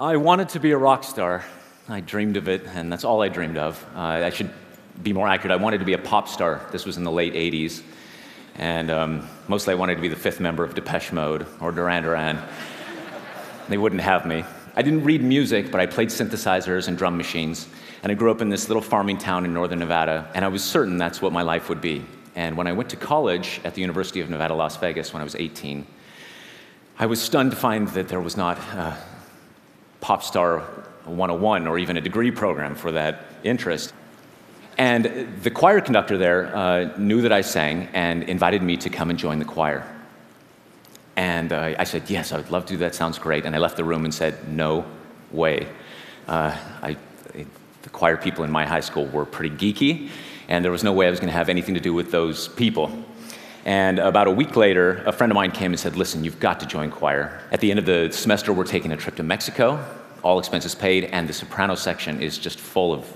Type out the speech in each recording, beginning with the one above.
I wanted to be a rock star. I dreamed of it, and that's all I dreamed of. Uh, I should be more accurate. I wanted to be a pop star. This was in the late 80s. And um, mostly I wanted to be the fifth member of Depeche Mode or Duran Duran. they wouldn't have me. I didn't read music, but I played synthesizers and drum machines. And I grew up in this little farming town in northern Nevada, and I was certain that's what my life would be. And when I went to college at the University of Nevada, Las Vegas, when I was 18, I was stunned to find that there was not uh, Pop Star 101 or even a degree program for that interest. And the choir conductor there uh, knew that I sang and invited me to come and join the choir. And uh, I said, Yes, I would love to do that. Sounds great. And I left the room and said, No way. Uh, I, the choir people in my high school were pretty geeky, and there was no way I was going to have anything to do with those people. And about a week later, a friend of mine came and said, Listen, you've got to join choir. At the end of the semester, we're taking a trip to Mexico, all expenses paid, and the soprano section is just full of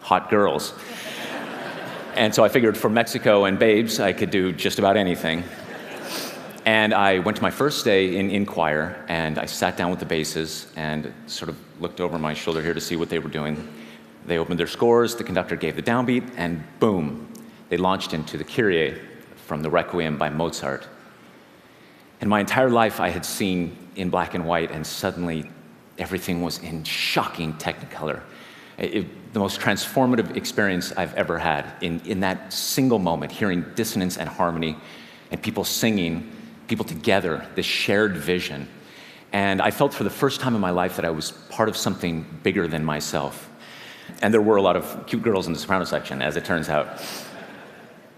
hot girls. and so I figured for Mexico and babes, I could do just about anything. And I went to my first day in, in choir, and I sat down with the basses and sort of looked over my shoulder here to see what they were doing. They opened their scores, the conductor gave the downbeat, and boom, they launched into the Kyrie from the Requiem by Mozart. And my entire life I had seen in black and white, and suddenly everything was in shocking technicolor. It, the most transformative experience I've ever had in, in that single moment, hearing dissonance and harmony and people singing, people together, this shared vision. And I felt for the first time in my life that I was part of something bigger than myself. And there were a lot of cute girls in the soprano section, as it turns out.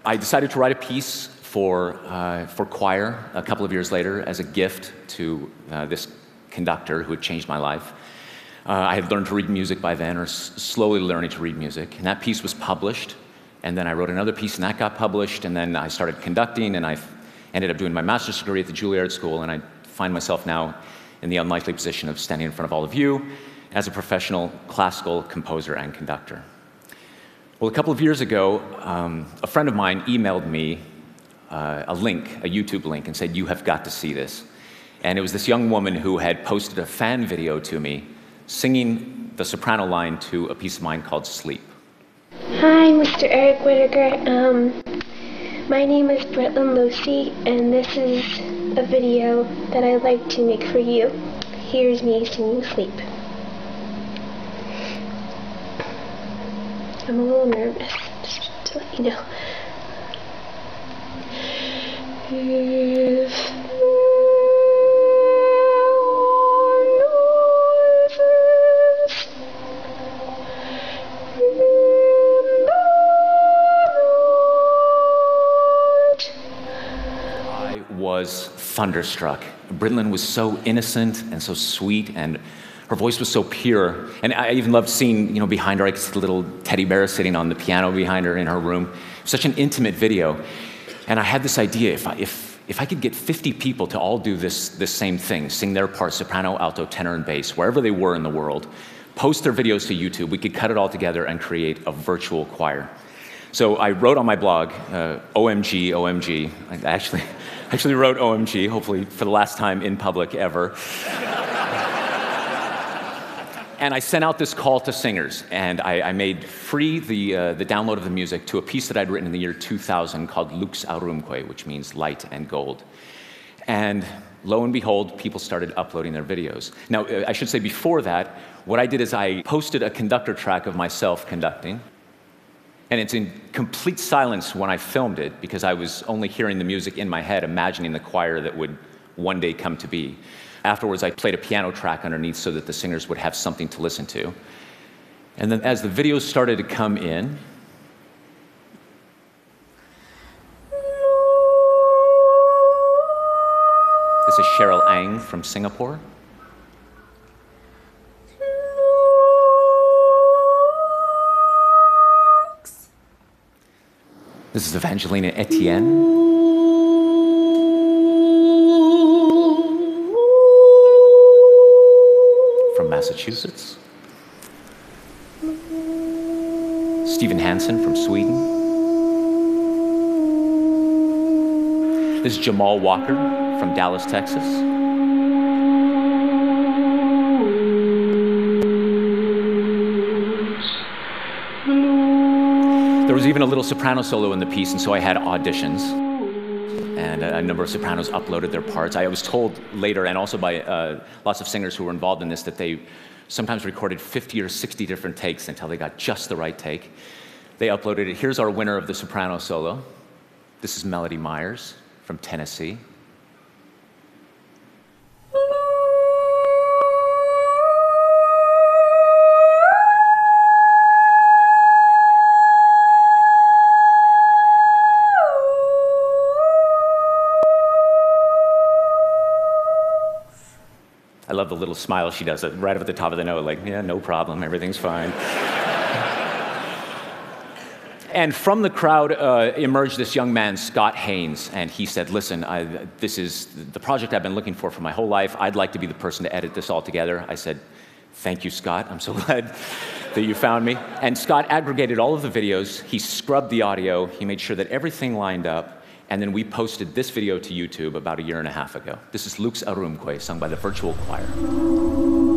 I decided to write a piece for, uh, for choir a couple of years later as a gift to uh, this conductor who had changed my life. Uh, I had learned to read music by then, or s- slowly learning to read music. And that piece was published. And then I wrote another piece, and that got published. And then I started conducting, and I ended up doing my master's degree at the Juilliard School. And I find myself now in the unlikely position of standing in front of all of you as a professional classical composer and conductor. Well, a couple of years ago, um, a friend of mine emailed me uh, a link, a YouTube link, and said, You have got to see this. And it was this young woman who had posted a fan video to me singing the soprano line to a piece of mine called Sleep. Hi, Mr. Eric Whitacre. Um, my name is Britlin Losee, and this is a video that I'd like to make for you. Here's me singing Sleep. I'm a little nervous, just to let you know. If I was thunderstruck. Britlin was so innocent and so sweet, and her voice was so pure. And I even loved seeing, you know, behind her, I could see the little teddy bear sitting on the piano behind her in her room. Such an intimate video. And I had this idea if I, if, if I could get 50 people to all do this, this same thing, sing their part, soprano, alto, tenor, and bass, wherever they were in the world, post their videos to YouTube, we could cut it all together and create a virtual choir. So I wrote on my blog, uh, OMG, OMG. I actually, actually wrote OMG, hopefully for the last time in public ever. And I sent out this call to singers, and I, I made free the, uh, the download of the music to a piece that I'd written in the year 2000 called Lux Aurumque, which means light and gold. And lo and behold, people started uploading their videos. Now, uh, I should say before that, what I did is I posted a conductor track of myself conducting, and it's in complete silence when I filmed it because I was only hearing the music in my head, imagining the choir that would one day come to be. Afterwards, I played a piano track underneath so that the singers would have something to listen to. And then as the videos started to come in, this is Cheryl Ang from Singapore. This is Evangelina Etienne. Massachusetts. Stephen Hansen from Sweden. This is Jamal Walker from Dallas, Texas. There was even a little soprano solo in the piece, and so I had auditions. Number of sopranos uploaded their parts. I was told later, and also by uh, lots of singers who were involved in this, that they sometimes recorded 50 or 60 different takes until they got just the right take. They uploaded it. Here's our winner of the soprano solo. This is Melody Myers from Tennessee. I love the little smile she does right up at the top of the note, like, yeah, no problem, everything's fine. and from the crowd uh, emerged this young man, Scott Haynes, and he said, Listen, I, this is the project I've been looking for for my whole life. I'd like to be the person to edit this all together. I said, Thank you, Scott. I'm so glad that you found me. And Scott aggregated all of the videos, he scrubbed the audio, he made sure that everything lined up. And then we posted this video to YouTube about a year and a half ago. This is Lux Aurumque, sung by the Virtual Choir.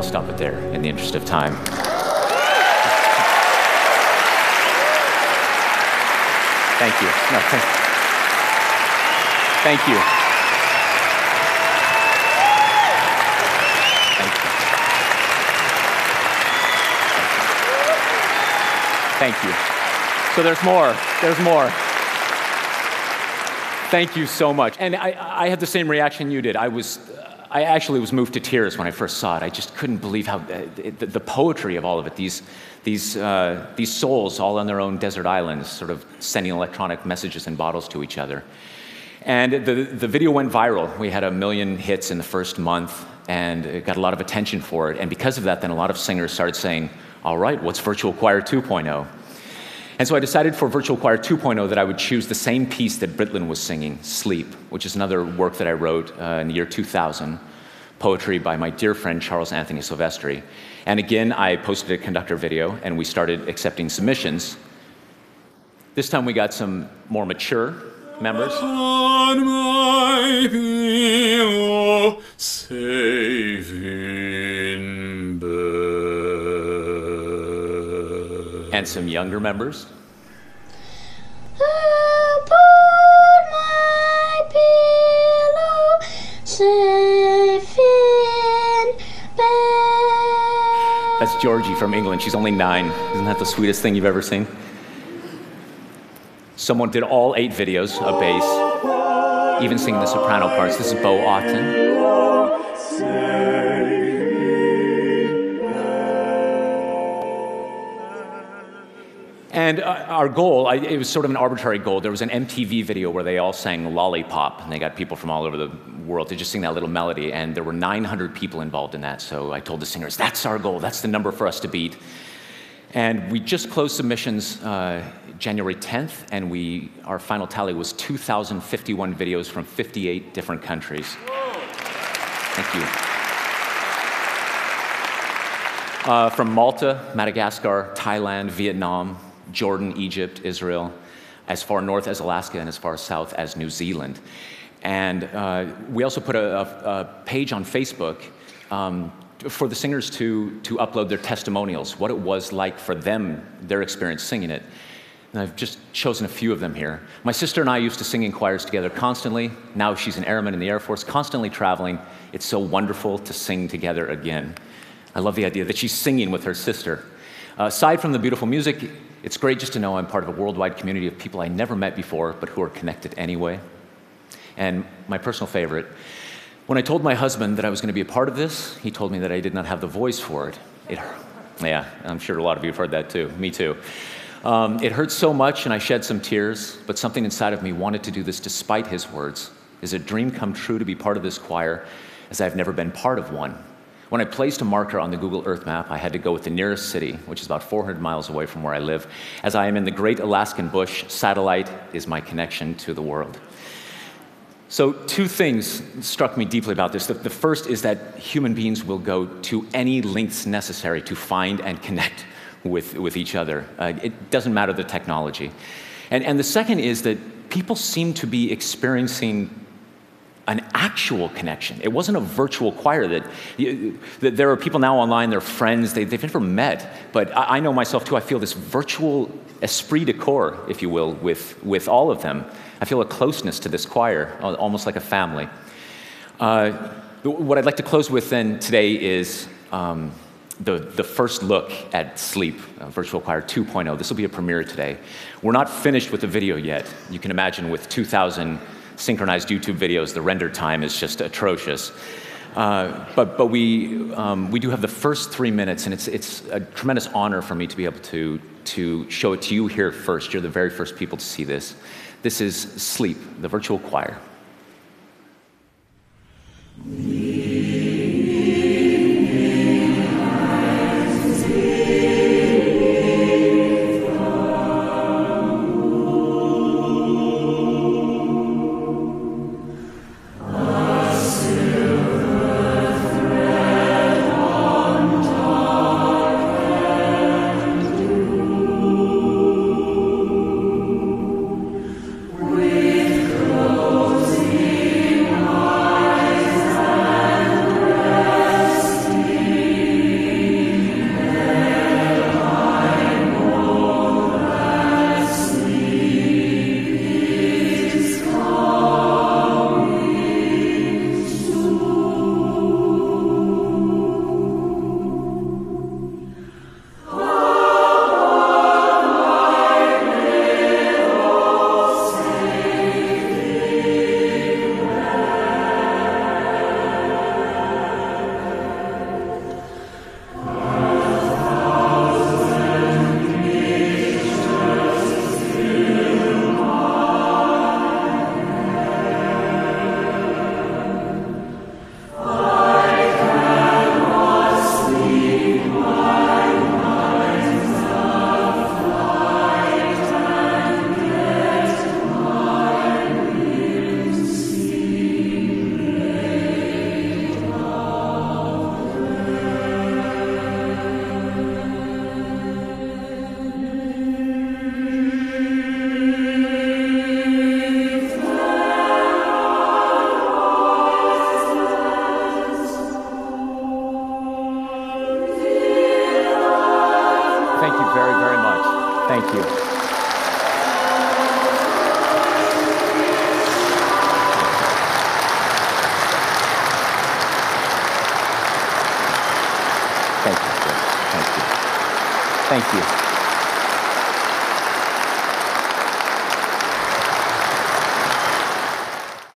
I'll stop it there in the interest of time. Thank you. No, thank, thank you. Thank you. Thank you. So there's more. There's more. Thank you so much. And I, I had the same reaction you did. I was, I actually was moved to tears when I first saw it. I just couldn't believe how the, the, the poetry of all of it. These, these, uh, these souls all on their own desert islands, sort of sending electronic messages in bottles to each other. And the, the video went viral. We had a million hits in the first month, and it got a lot of attention for it. And because of that, then a lot of singers started saying, All right, what's Virtual Choir 2.0? And so I decided for Virtual Choir 2.0 that I would choose the same piece that Britlin was singing, Sleep, which is another work that I wrote uh, in the year 2000, poetry by my dear friend Charles Anthony Silvestri. And again, I posted a conductor video and we started accepting submissions. This time we got some more mature members. On my pillow, and some younger members. Uh, Upon my pillow, safe in bed. That's Georgie from England. She's only nine. Isn't that the sweetest thing you've ever seen? Someone did all eight videos of bass, even singing the soprano parts. This is Bo Otten. And uh, our goal, I, it was sort of an arbitrary goal. There was an MTV video where they all sang Lollipop, and they got people from all over the world to just sing that little melody. And there were 900 people involved in that. So I told the singers, that's our goal, that's the number for us to beat. And we just closed submissions uh, January 10th, and we, our final tally was 2,051 videos from 58 different countries. Thank you. Uh, from Malta, Madagascar, Thailand, Vietnam, Jordan, Egypt, Israel, as far north as Alaska, and as far south as New Zealand. And uh, we also put a, a, a page on Facebook um, for the singers to, to upload their testimonials, what it was like for them, their experience singing it. And I've just chosen a few of them here. My sister and I used to sing in choirs together constantly. Now she's an airman in the Air Force, constantly traveling. It's so wonderful to sing together again. I love the idea that she's singing with her sister. Uh, aside from the beautiful music, it's great just to know I'm part of a worldwide community of people I never met before, but who are connected anyway. And my personal favorite, when I told my husband that I was going to be a part of this, he told me that I did not have the voice for it. It yeah, I'm sure a lot of you have heard that too. Me too. Um, it hurt so much, and I shed some tears, but something inside of me wanted to do this despite his words. Is a dream come true to be part of this choir, as I've never been part of one? When I placed a marker on the Google Earth map, I had to go with the nearest city, which is about 400 miles away from where I live. As I am in the great Alaskan bush, satellite is my connection to the world. So, two things struck me deeply about this. The, first is that human beings will go to any lengths necessary to find and connect with, with each other. Uh, it doesn't matter the technology. And, and the second is that people seem to be experiencing an actual connection. It wasn't a virtual choir that, that there are people now online, they're friends, they, have never met. But I, I, know myself too, I feel this virtual esprit de corps, if you will, with, with all of them. I feel a closeness to this choir, almost like a family. Uh, what I'd like to close with then today is um, the, the first look at Sleep, uh, Virtual Choir 2.0. This will be a premiere today. We're not finished with the video yet. You can imagine with 2,000 synchronized YouTube videos, the render time is just atrocious. Uh, but but we, um, we do have the first three minutes, and it's, it's a tremendous honor for me to be able to, to show it to you here first. You're the very first people to see this. This is Sleep, the virtual choir. Thank you.